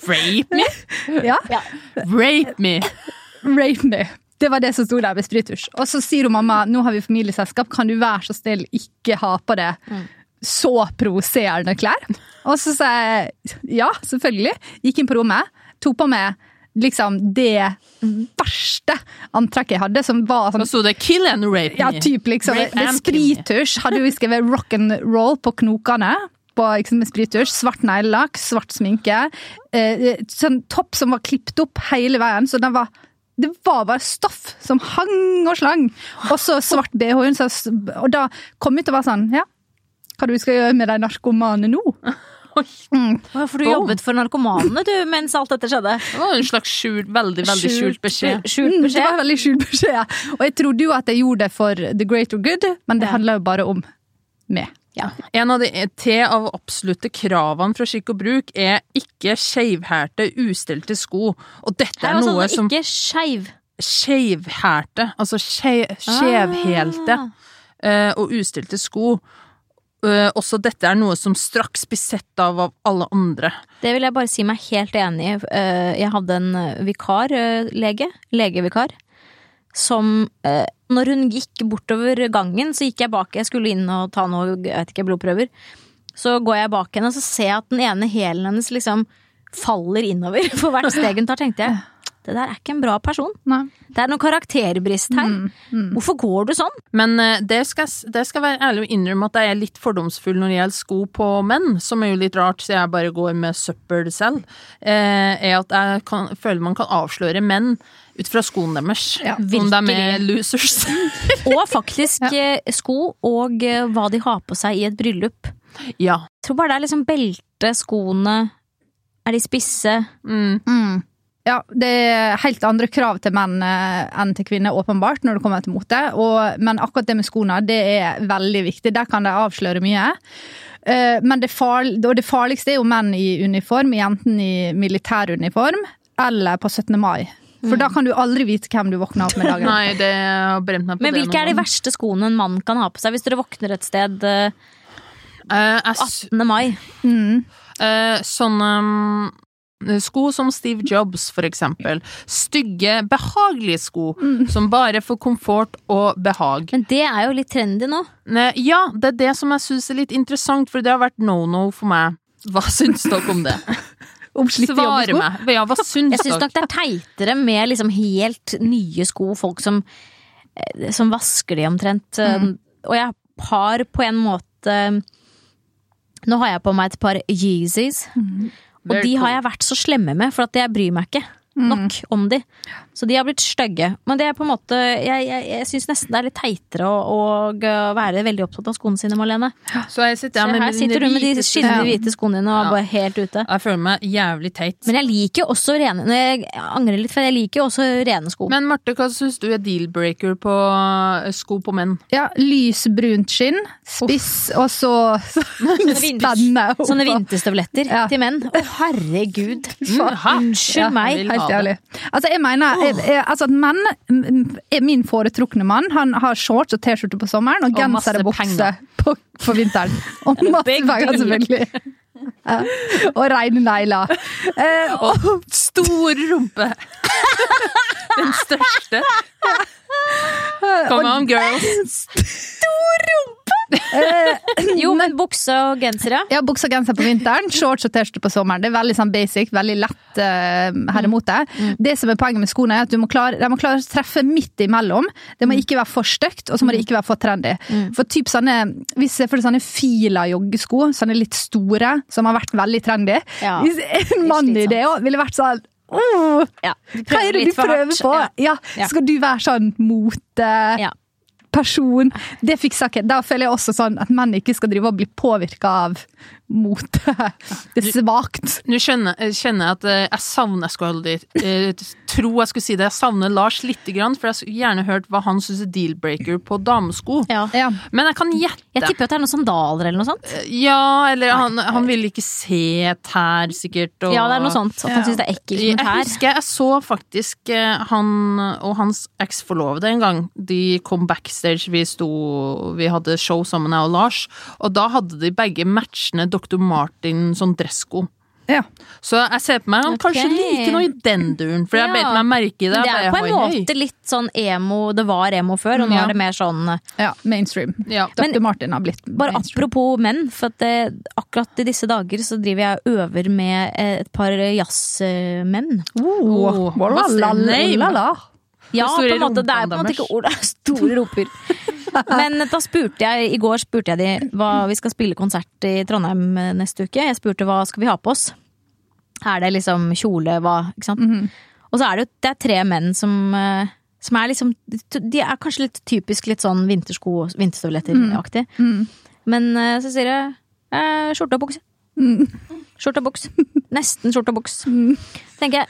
[SPEAKER 1] Rape me?
[SPEAKER 2] ja,
[SPEAKER 1] Rape me!
[SPEAKER 2] rape me. Det var det som sto der med sprittusj. Og så sier hun mamma nå har vi familieselskap, kan du være så snill ikke ha på det så provoserende klær? Og så sa jeg ja, selvfølgelig. Gikk inn på rommet, tok på meg liksom det verste antrekket jeg hadde, som var sånn
[SPEAKER 1] Da sto det? Kill and rape?
[SPEAKER 2] Ja, typ liksom.
[SPEAKER 1] Rape det
[SPEAKER 2] sprittusj hadde jo skrevet rock and roll på knokene. På, liksom, med sprittusj, Svart neglelakk, svart sminke. Eh, sånn topp som var klippet opp hele veien. så den var det var bare stoff som hang og slang. Og så svart BH. Og da kom jeg til å være sånn Ja, hva du skal gjøre med de narkomane nå? Mm.
[SPEAKER 3] For du jobbet for narkomanene du, mens alt dette skjedde.
[SPEAKER 1] Det var en slags skjult, veldig, veldig skjult beskjed.
[SPEAKER 3] Skjult
[SPEAKER 2] Mm, Det var veldig skjult beskjed. Og jeg trodde jo at jeg gjorde det for the greater good, men det
[SPEAKER 3] Ja.
[SPEAKER 2] handler jo bare om meg.
[SPEAKER 3] Ja.
[SPEAKER 1] En av de te av absolutte kravene fra skikk og bruk er ikke skeivhælte, ustelte sko. Og dette er
[SPEAKER 3] sånn,
[SPEAKER 1] noe som
[SPEAKER 3] Ikke skeiv.
[SPEAKER 1] Skeivhælte. altså skje- skjevhælte
[SPEAKER 3] Ah.
[SPEAKER 1] eh, og ustilte sko. Eh, også dette er noe som straks blir sett av av alle andre.
[SPEAKER 3] Det vil jeg bare si meg helt enig i. Eh, Jeg hadde en eh, vikarlege, legevikar, som Når hun gikk bortover gangen, så gikk jeg bak. Jeg skulle inn og ta noe, jeg vet ikke, blodprøver. Så går jeg bak henne, og så ser jeg at den ene hælen hennes liksom faller innover for hvert steg hun tar, tenkte jeg. Det der er ikke en bra person.
[SPEAKER 2] Nei.
[SPEAKER 3] Det er noe karakterbrist her.
[SPEAKER 2] Mm,
[SPEAKER 3] Hvorfor går du sånn?
[SPEAKER 1] Men eh, det skal, det skal være ærlig å innrømme at jeg er litt fordomsfull når det gjelder sko på menn, som er jo litt rart så jeg bare går med søppel selv, eh, er at jeg kan, føler man kan avsløre menn ut fra skoene deres.
[SPEAKER 2] Ja,
[SPEAKER 1] om de er losers.
[SPEAKER 3] Og faktisk ja. sko og eh, hva de har på seg i et bryllup.
[SPEAKER 1] ja.
[SPEAKER 3] Jeg tror bare det er liksom belte, skoene, er de spisse?
[SPEAKER 1] Mm.
[SPEAKER 2] Mm. Ja, det er helt andre krav til menn eh, enn til kvinner, åpenbart, når det kommer til mote. Og, men akkurat det med skoene, det er veldig viktig. Der kan de avsløre mye. Eh, Men det, farlig, og det farligste er jo menn i uniform, enten i militæruniform eller på 17. mai. For da kan du aldri vite hvem du våkner opp med dagen.
[SPEAKER 1] Nei, det har brent meg på
[SPEAKER 3] Men
[SPEAKER 1] det
[SPEAKER 3] hvilke er de verste skoene en mann kan ha på seg hvis dere våkner et sted eh,
[SPEAKER 1] Eh, jeg s-
[SPEAKER 3] 18. mai?
[SPEAKER 2] Mm.
[SPEAKER 1] Uh, sånn mm, sko som Steve Jobs, for eksempel. Stygge, behagelige sko, som bare får komfort og behag.
[SPEAKER 3] Men det er jo litt trendy nå.
[SPEAKER 1] Ne, Ja, det er det som jeg syns er litt interessant, for det har vært no-no for meg. Hva syns dere om det?
[SPEAKER 2] Om slitte
[SPEAKER 1] Svare meg. Ja, hva syns
[SPEAKER 3] Jeg syns nok det er teitere med liksom helt nye sko, folk som, eh, som vasker de omtrent. Mm. Og jeg har på en måte Nå har jeg på meg et par Yeezys, og de har jeg vært så slemme med, for at jeg bryr meg ikke nok om de. Så de har blitt stygge. Men det er på en måte Jeg, jeg, jeg syns nesten det er litt teitere å, å være veldig opptatt av skoene sine, Malene.
[SPEAKER 1] Så jeg sitter
[SPEAKER 3] Så
[SPEAKER 1] her med
[SPEAKER 3] sitter du med de skinnende hvite skoene dine og er
[SPEAKER 1] Ja.
[SPEAKER 3] bare helt ute.
[SPEAKER 1] Jeg føler meg jævlig teit.
[SPEAKER 3] Men jeg liker jo også rene Jeg angrer litt, for jeg liker jo også rene sko.
[SPEAKER 1] Men Marte, hva syns du er deal-breaker på eh, sko på menn?
[SPEAKER 2] Ja, lysbrunt skinn, spiss, og så.
[SPEAKER 3] Sånne vinterstøvletter
[SPEAKER 2] Ja.
[SPEAKER 3] til menn. Å, herregud!
[SPEAKER 1] Mm?
[SPEAKER 3] Unnskyld
[SPEAKER 1] Ja,
[SPEAKER 3] meg.
[SPEAKER 2] Helt jævlig. Altså, jeg mener jeg, jeg, altså, menn min foretrukne mann. Han har shorts og T-skjorte på sommeren, og
[SPEAKER 1] Og masse
[SPEAKER 2] genser og bukse på, på vinteren. Og masse penger, selvfølgelig. Ja. Og reine negler. Eh,
[SPEAKER 1] Og stor rumpe! Den største. Come on, girls.
[SPEAKER 3] Jo, men bukse og genser, ja.
[SPEAKER 2] Ja, bukse og genser på vinteren, shorts og T-skjorte på sommeren. Det er veldig sånn basic, veldig lett uh, herremote. Det som er poenget med skoene, er at du må klare, de må klare å treffe midt imellom. Det må ikke være for stygt, og så må det ikke være for trendy. For typ sånne, hvis jeg får sånne fila joggesko, sånne litt store, som har vært veldig trendy.
[SPEAKER 3] Ja,
[SPEAKER 2] Hvis en mann i det òg ville vært sånn oh,
[SPEAKER 3] ja.
[SPEAKER 2] Hva er det du prøver på?
[SPEAKER 3] Ja.
[SPEAKER 2] Skal du være sånn mote
[SPEAKER 3] Ja.
[SPEAKER 2] Person. Det fikk saken. Da føler jeg også sånn at menn ikke skal drive og bli påvirka av mote. Det er svakt.
[SPEAKER 1] Nå skjønner jeg kjenner jeg at eh, jeg savner Jeg skulle aldri eh, tro jeg skulle si det. Jeg savner Lars lite grann, for jeg skulle gjerne hørt hva han syns er deal-breaker på damesko.
[SPEAKER 3] Ja.
[SPEAKER 2] Ja.
[SPEAKER 1] Men jeg kan gjette.
[SPEAKER 3] Jeg tipper at det er noen sandaler eller noe sånt.
[SPEAKER 1] Ja, eller han, han vil ikke se tær, sikkert. Og,
[SPEAKER 3] Ja, det er noe sånt. At han
[SPEAKER 2] Ja.
[SPEAKER 3] syns det er ekkelt med
[SPEAKER 1] Jeg husker jeg så faktisk eh, han og hans eksforlovede en gang. De kom backstage, vi sto Vi hadde show sammen, jeg og Lars. Og da hadde de begge matchende Dr. Martin sånn dressko.
[SPEAKER 2] Ja.
[SPEAKER 1] Så jeg ser på meg han kanskje liker noe i den duren, for jeg
[SPEAKER 3] Ja.
[SPEAKER 1] bet meg merke i det.
[SPEAKER 3] Det er jo på en måte litt sånn emo Det var emo før, og nå
[SPEAKER 1] Ja.
[SPEAKER 3] er det mer sånn
[SPEAKER 2] ja, mainstream.
[SPEAKER 1] Ja.
[SPEAKER 2] Dr. Martin har blitt
[SPEAKER 3] Bare
[SPEAKER 2] mainstream.
[SPEAKER 3] apropos menn, for at det, akkurat i disse dager så driver jeg og øver med eh, et par jazzmenn.
[SPEAKER 1] Oh, oh?
[SPEAKER 3] Ja, på en måte. Det er på en måte ikke ord, det er store roper. Men da spurte jeg, i går spurte jeg de hva vi skal spille konsert i Trondheim eh, neste uke. Jeg spurte hva skal vi ha på oss. Er det liksom kjole, hva, ikke sant.
[SPEAKER 2] Mhm.
[SPEAKER 3] Og så er det jo det er tre menn som, eh, som er liksom De er kanskje litt typisk litt sånn vintersko, vinterstøvletter-aktig.
[SPEAKER 2] Mm.
[SPEAKER 3] Men eh, så sier jeg eh, skjorte og bukse.
[SPEAKER 2] Mm.
[SPEAKER 3] Skjorte og buks. Nesten skjorte og buks. Tenker jeg,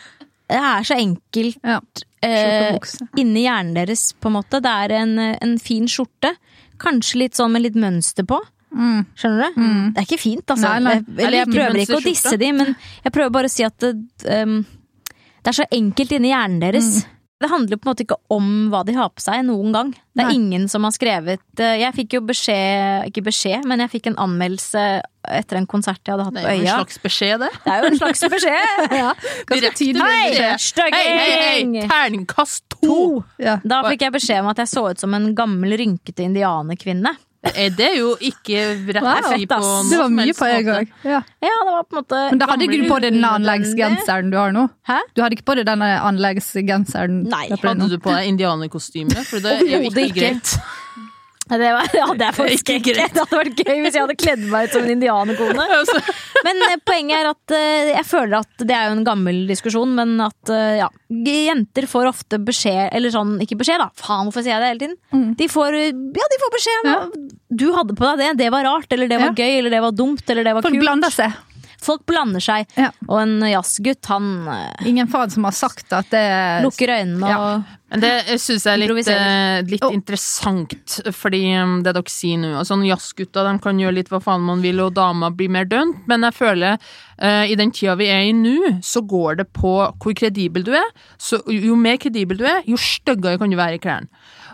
[SPEAKER 3] det er så enkelt
[SPEAKER 2] Ja.
[SPEAKER 3] eh, inni hjernen deres, på en måte. Det er en, en fin skjorte. Kanskje litt sånn med litt mønster på.
[SPEAKER 2] Mm.
[SPEAKER 3] Skjønner du? Det er ikke fint, altså.
[SPEAKER 2] Nei, nei.
[SPEAKER 3] Jeg- jeg prøver ikke å disse de, men jeg prøver bare å si at det, um, det er så enkelt inni hjernen deres. Det handler på en måte ikke om hva de har på seg noen gang. Det er
[SPEAKER 2] Nei.
[SPEAKER 3] ingen som har skrevet eh, Jeg fikk jo beskjed, ikke beskjed, men jeg fikk en anmeldelse etter en konsert jeg hadde hatt på Øya.
[SPEAKER 1] Det er jo en slags beskjed, det.
[SPEAKER 3] Det er jo en slags beskjed!
[SPEAKER 2] ja.
[SPEAKER 1] Direkte
[SPEAKER 2] beskjed.
[SPEAKER 1] Hei, hei, hei! Terningkast to!
[SPEAKER 2] Ja.
[SPEAKER 3] Da fikk jeg beskjed om at jeg så ut som en gammel, rynkete indianerkvinne.
[SPEAKER 1] Eh, Det er jo ikke rett
[SPEAKER 3] Wow,
[SPEAKER 1] si på noen
[SPEAKER 2] Det var mye på en gang. Ja.
[SPEAKER 3] Ja, det var på en måte
[SPEAKER 2] Men da hadde ikke du på deg den anleggsgenseren du har nå?
[SPEAKER 3] Hæ?
[SPEAKER 2] Du hadde ikke på deg denne anleggsgenseren?
[SPEAKER 3] Nei.
[SPEAKER 1] Hadde du på deg indianerkostyme? For det er jo ikke. greit.
[SPEAKER 3] Det, var, ja, det er faktisk
[SPEAKER 1] Ikke.
[SPEAKER 3] Det hadde vært gøy hvis jeg hadde kledd meg ut som en indianerkone.
[SPEAKER 1] Altså,
[SPEAKER 3] Men eh, poenget er at eh, jeg føler at det er jo en gammel diskusjon, men at eh, ja, jenter får ofte beskjed, eller sånn, ikke beskjed da, faen hvorfor sier jeg det hele tiden?
[SPEAKER 2] Mm.
[SPEAKER 3] De får, ja, de får beskjed Ja. du hadde på deg det, det var rart, eller det var gøy, eller det var dumt, eller det var
[SPEAKER 2] Folk
[SPEAKER 3] kult.
[SPEAKER 2] blander seg.
[SPEAKER 3] Folk blander seg,
[SPEAKER 2] Ja.
[SPEAKER 3] og en jazzgutt, han eh,
[SPEAKER 2] Ingen faen som har sagt at det
[SPEAKER 3] lukker øynene
[SPEAKER 2] Ja.
[SPEAKER 3] og
[SPEAKER 1] Men det syns jeg er litt, eh, litt
[SPEAKER 2] Oh.
[SPEAKER 1] interessant, fordi um, det dere sier nå altså, Jazzgutta de kan gjøre litt hva faen man vil, og dama blir mer dømt, men jeg føler eh, i den tida vi er i nå, så går det på hvor kredibel du er. Så jo mer kredibel du er, jo styggere kan du være i klærne.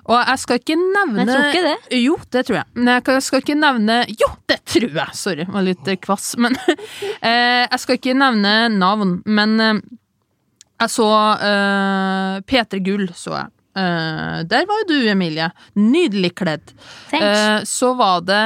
[SPEAKER 1] Og jeg skal ikke nevne
[SPEAKER 3] Jeg tror ikke det.
[SPEAKER 1] Jo, det tror jeg. Men jeg skal ikke nevne Jo, det tror jeg! Sorry, jeg var litt eh, kvass. Men eh, jeg skal ikke nevne navn, men eh, jeg så uh, P3 Gull, så jeg. Uh, der var jo du, Emilie. Nydelig kledd. Eh, så var det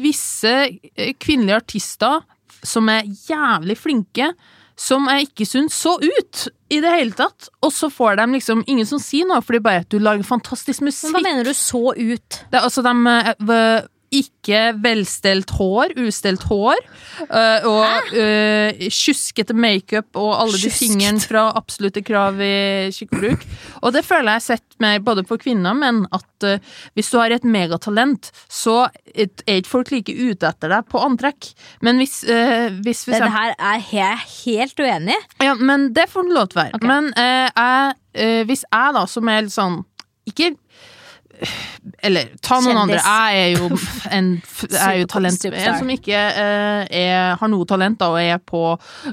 [SPEAKER 1] visse eh, kvinnelige artister som er jævlig flinke, som jeg ikke syns så ut i det hele tatt. Og så får de liksom ingen som sier noe, fordi bare at du lager fantastisk musikk.
[SPEAKER 3] Men hva mener du så ut?
[SPEAKER 1] Det er altså de eh, ikke velstelt hår, ustelt hår, øh, og øh, kjuskete makeup og alle de tingene fra absolutte krav i skikkebruk. Og det føler jeg har sett med både på kvinner og menn, at øh, hvis du har et megatalent, så er ikke folk like ute etter deg på antrekk. Men hvis, øh, hvis for
[SPEAKER 3] Det, det her er jeg helt uenig i.
[SPEAKER 1] ja, men det får det lov til å være.
[SPEAKER 3] Okay.
[SPEAKER 1] Men eh, jeg, eh, hvis jeg da, som er litt sånn Ikke Eller ta noen
[SPEAKER 3] Kjendis.
[SPEAKER 1] andre. Jeg er jo en er jo talent, en som ikke eh, er, har noe talent, da, og er på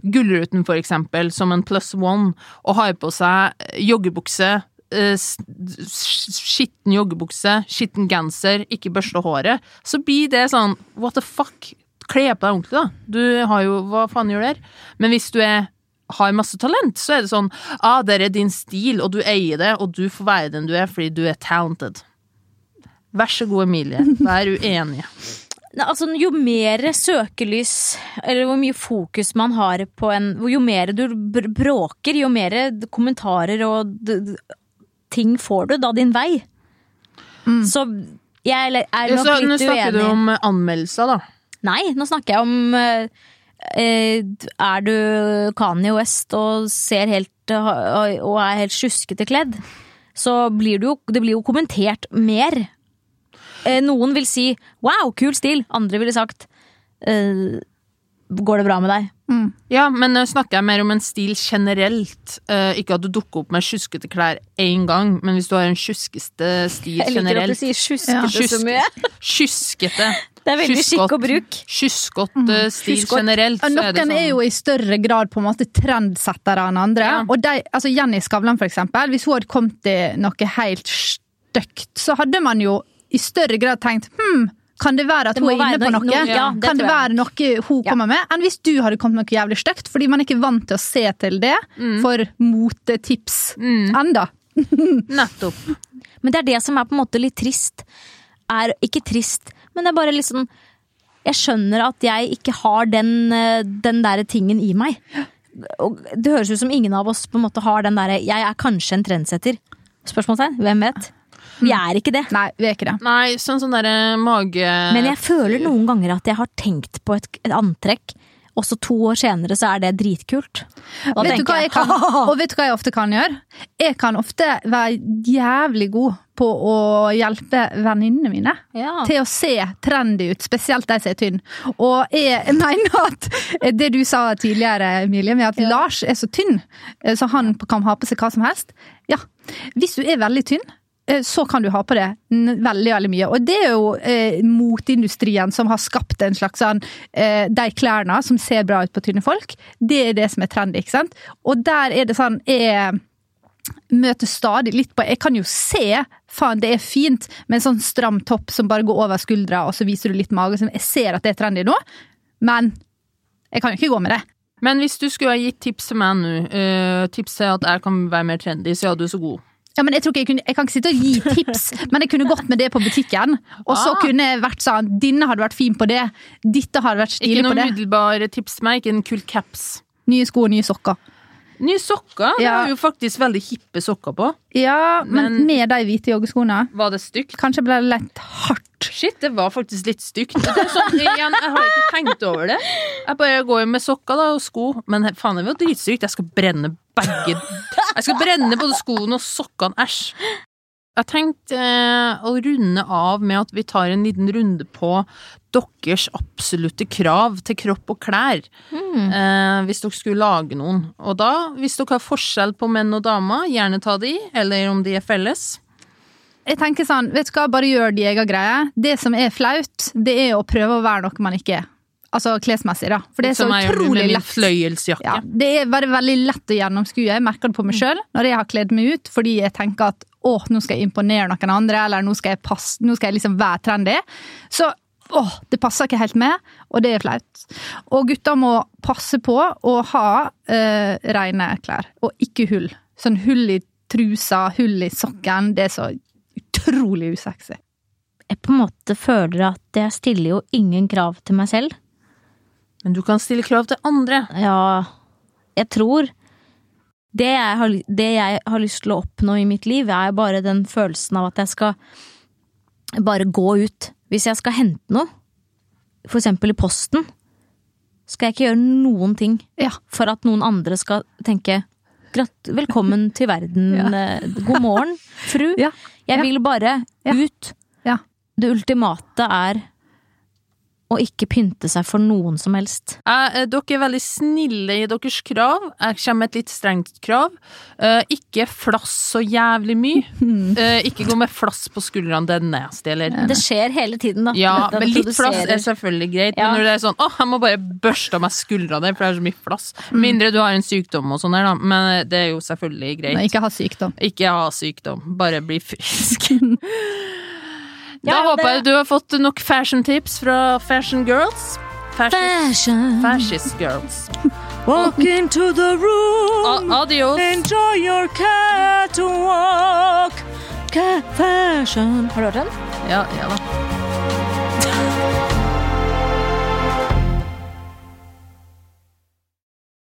[SPEAKER 1] Gullruten, for eksempel, som en plus one, og har på seg joggebukse. eh, Skitten joggebukse, skitten genser, ikke børste håret. Så blir det sånn what the fuck? Kle på deg ordentlig, da. Du har jo Hva faen gjør du der? Men hvis du er har masse talent, så er det sånn ah, det er din stil, og du eier det, og du får være den du er fordi du er talented. Vær så god, Emilie. Vær uenig.
[SPEAKER 3] Altså, jo mer søkelys, eller hvor mye fokus man har på en Jo mer du bråker, jo mer kommentarer og ting får du da din vei. Så jeg er nok
[SPEAKER 1] Ja, så,
[SPEAKER 3] litt uenig.
[SPEAKER 1] nå snakker du om anmeldelser, da.
[SPEAKER 3] Nei, nå snakker jeg om eh, Er du Kanye West og ser helt eh, Og er helt sjuskete kledd, så blir jo, det blir jo kommentert mer. Eh, Noen vil si 'wow, kul stil', andre ville sagt eh, 'går det bra med deg'?
[SPEAKER 1] Ja, men nå snakker jeg mer om en stil generelt. Eh, ikke at du dukker opp med sjuskete klær én gang, men hvis du har en sjuskeste stil
[SPEAKER 3] Jeg liker at du
[SPEAKER 1] generelt.
[SPEAKER 3] sier sjuskete
[SPEAKER 2] Ja.
[SPEAKER 3] så mye.
[SPEAKER 1] Kjuskete.
[SPEAKER 3] Det er veldig skikk og bruk.
[SPEAKER 1] Kjuskott eh, stil
[SPEAKER 3] Kjuskott.
[SPEAKER 1] generelt. Så er det sånn,
[SPEAKER 2] er jo i større grad på en måte trendsettere enn andre.
[SPEAKER 1] Ja.
[SPEAKER 2] Og de, altså Jenny Skavlan, for eksempel. Hvis hun hadde kommet til noe helt stygt, så hadde man jo i større grad tenkt hm, kan det være at
[SPEAKER 3] Det
[SPEAKER 2] hun er inne på
[SPEAKER 3] noe-
[SPEAKER 2] noe?
[SPEAKER 3] ja, det
[SPEAKER 2] kan det være noe hun
[SPEAKER 3] Ja.
[SPEAKER 2] kommer med? Enn hvis du hadde kommet med noe jævlig stygt, fordi man er ikke vant til å se til det for motetips enda.
[SPEAKER 1] Nettopp.
[SPEAKER 3] Men det er det som er på en måte litt trist. Er ikke trist, men det er bare liksom Jeg skjønner at jeg ikke har den, eh, den der tingen i meg. Og det høres ut som ingen av oss på en måte har den derre Jeg er kanskje en trendsetter. Spørsmålstegn? Hvem vet? Vi er ikke det.
[SPEAKER 2] Nei, vi er ikke det.
[SPEAKER 1] Nei, sånn sånn derre mage...
[SPEAKER 3] Men jeg føler noen ganger at jeg har tenkt på et, et antrekk, og så to år senere så er det dritkult. Da
[SPEAKER 2] Vet du hva jeg kan, og vet du hva jeg ofte kan gjøre? Jeg kan ofte være jævlig god på å hjelpe venninnene mine.
[SPEAKER 3] Ja.
[SPEAKER 2] til å se trendy ut, spesielt de som er tynn. Og jeg mener at det du sa tidligere, Emilie, med at Lars er så tynn, eh, så han kan ha på seg hva som helst. Ja, hvis du er veldig tynn, så kan du ha på det veldig, veldig mye. Og det er jo eh, moteindustrien som har skapt en slags sånn eh, De klærne som ser bra ut på tynne folk, det er det som er trendy, ikke sant? Og der er det sånn jeg møter stadig litt på Jeg kan jo se, faen det er fint med en sånn stram topp som bare går over skuldra, og så viser du litt mage. Jeg ser at det er trendy nå, men jeg kan jo ikke gå med det.
[SPEAKER 1] Men hvis du skulle ha gitt tips til meg nå, uh, tips til at jeg kan være mer trendy, så er du så god.
[SPEAKER 2] Ja, men jeg, tror ikke jeg, kunne, jeg kan ikke sitte og gi tips, men jeg kunne gått med det på butikken. Og så
[SPEAKER 1] Ah.
[SPEAKER 2] kunne jeg vært sånn Denne hadde vært fin på det. Dette hadde vært stilig på det.
[SPEAKER 1] noen
[SPEAKER 2] det.
[SPEAKER 1] umiddelbare tips til meg, ikke en kul caps.
[SPEAKER 2] Nye sko og nye sokker.
[SPEAKER 1] Nye sokker, det var jo faktisk veldig hippe sokker på.
[SPEAKER 2] Ja, men,
[SPEAKER 1] Men-
[SPEAKER 2] med de hvite joggeskoene
[SPEAKER 1] Var det stygt?
[SPEAKER 2] Kanskje ble det litt hardt.
[SPEAKER 1] Shit, det var faktisk litt stygt. Det sånn, igjen, jeg har ikke tenkt over det. Jeg bare går med sokker da, og sko, men faen, det var dritstygt. Jeg skal brenne begge Jeg skal brenne både skoene og sokkene. Æsj. Jeg tenkte eh, å runde av med at vi tar en liten runde på deres absolutte krav til kropp og klær. Eh, hvis dere skulle lage noen. Og da, hvis dere har forskjell på menn og damer, gjerne ta de, eller om de er felles.
[SPEAKER 2] Jeg tenker sånn, vet du hva, bare gjør de egen greie. Det som er flaut, det er å prøve å være noe man ikke er. Altså klesmessig, da. For det er så utrolig lett. Ja, det er bare veldig lett å gjennomskue. Jeg merker det på meg sjøl når jeg har kledd meg ut fordi jeg tenker at å, nå skal jeg imponere noen andre, eller nå skal jeg, passe, nå skal jeg liksom være trendy. Så å, det passer ikke helt med, og det er flaut. Og gutter må passe på å ha eh, rene klær, og ikke hull. Sånn hull i trusa, hull i sokken. Det er så utrolig usexy.
[SPEAKER 3] Jeg på en måte føler at jeg stiller jo ingen krav til meg selv.
[SPEAKER 1] Men du kan stille krav til andre.
[SPEAKER 3] Ja, jeg tror det jeg, har, det jeg har lyst til å oppnå i mitt liv, er bare den følelsen av at jeg skal bare gå ut. Hvis jeg skal hente noe, for eksempel i posten, skal jeg ikke gjøre noen ting
[SPEAKER 2] Ja.
[SPEAKER 3] for at noen andre skal tenke velkommen til verden,
[SPEAKER 2] Ja.
[SPEAKER 3] eh, god morgen, fru.
[SPEAKER 2] Ja.
[SPEAKER 3] Jeg vil bare ut.
[SPEAKER 2] Ja.
[SPEAKER 3] Det ultimate er å ikke pynte seg for noen som helst.
[SPEAKER 1] Eh, dere er veldig snille i deres krav. Jeg kommer med et litt strengt krav. Eh, ikke flass så jævlig mye. Eh, ikke gå med flass på skuldrene, det er nasty, eller
[SPEAKER 3] Det skjer hele tiden, da.
[SPEAKER 1] Ja, men litt flass er selvfølgelig greit.
[SPEAKER 3] Ja.
[SPEAKER 1] Men når det er sånn 'Å, jeg må bare børste av meg skuldrene, for det er så mye flass'. Mindre du har en sykdom og sånn her, da. Men det er jo selvfølgelig greit.
[SPEAKER 2] Men ikke ha sykdom.
[SPEAKER 1] Ikke ha sykdom, bare bli frisk. Da
[SPEAKER 3] Ja,
[SPEAKER 1] håper jeg du har fått nok fashion tips fra Fashion Girls. Fascist,
[SPEAKER 3] Fashion.
[SPEAKER 1] fascist Girls.
[SPEAKER 3] Walk into the room.
[SPEAKER 1] A adios.
[SPEAKER 3] Enjoy your catwalk. Cat fashion. Har du hørt den?
[SPEAKER 1] Ja, ja da.